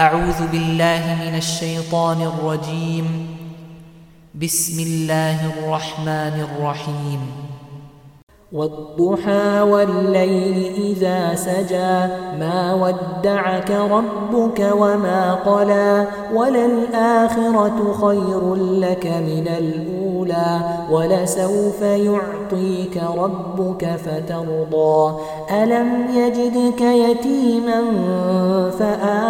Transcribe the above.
أعوذ بالله من الشيطان الرجيم. بسم الله الرحمن الرحيم. والضحى والليل إذا سجى ما ودعك ربك وما قلى وللآخرة خير لك من الأولى ولسوف يعطيك ربك فترضى. ألم يجدك يتيما فآوى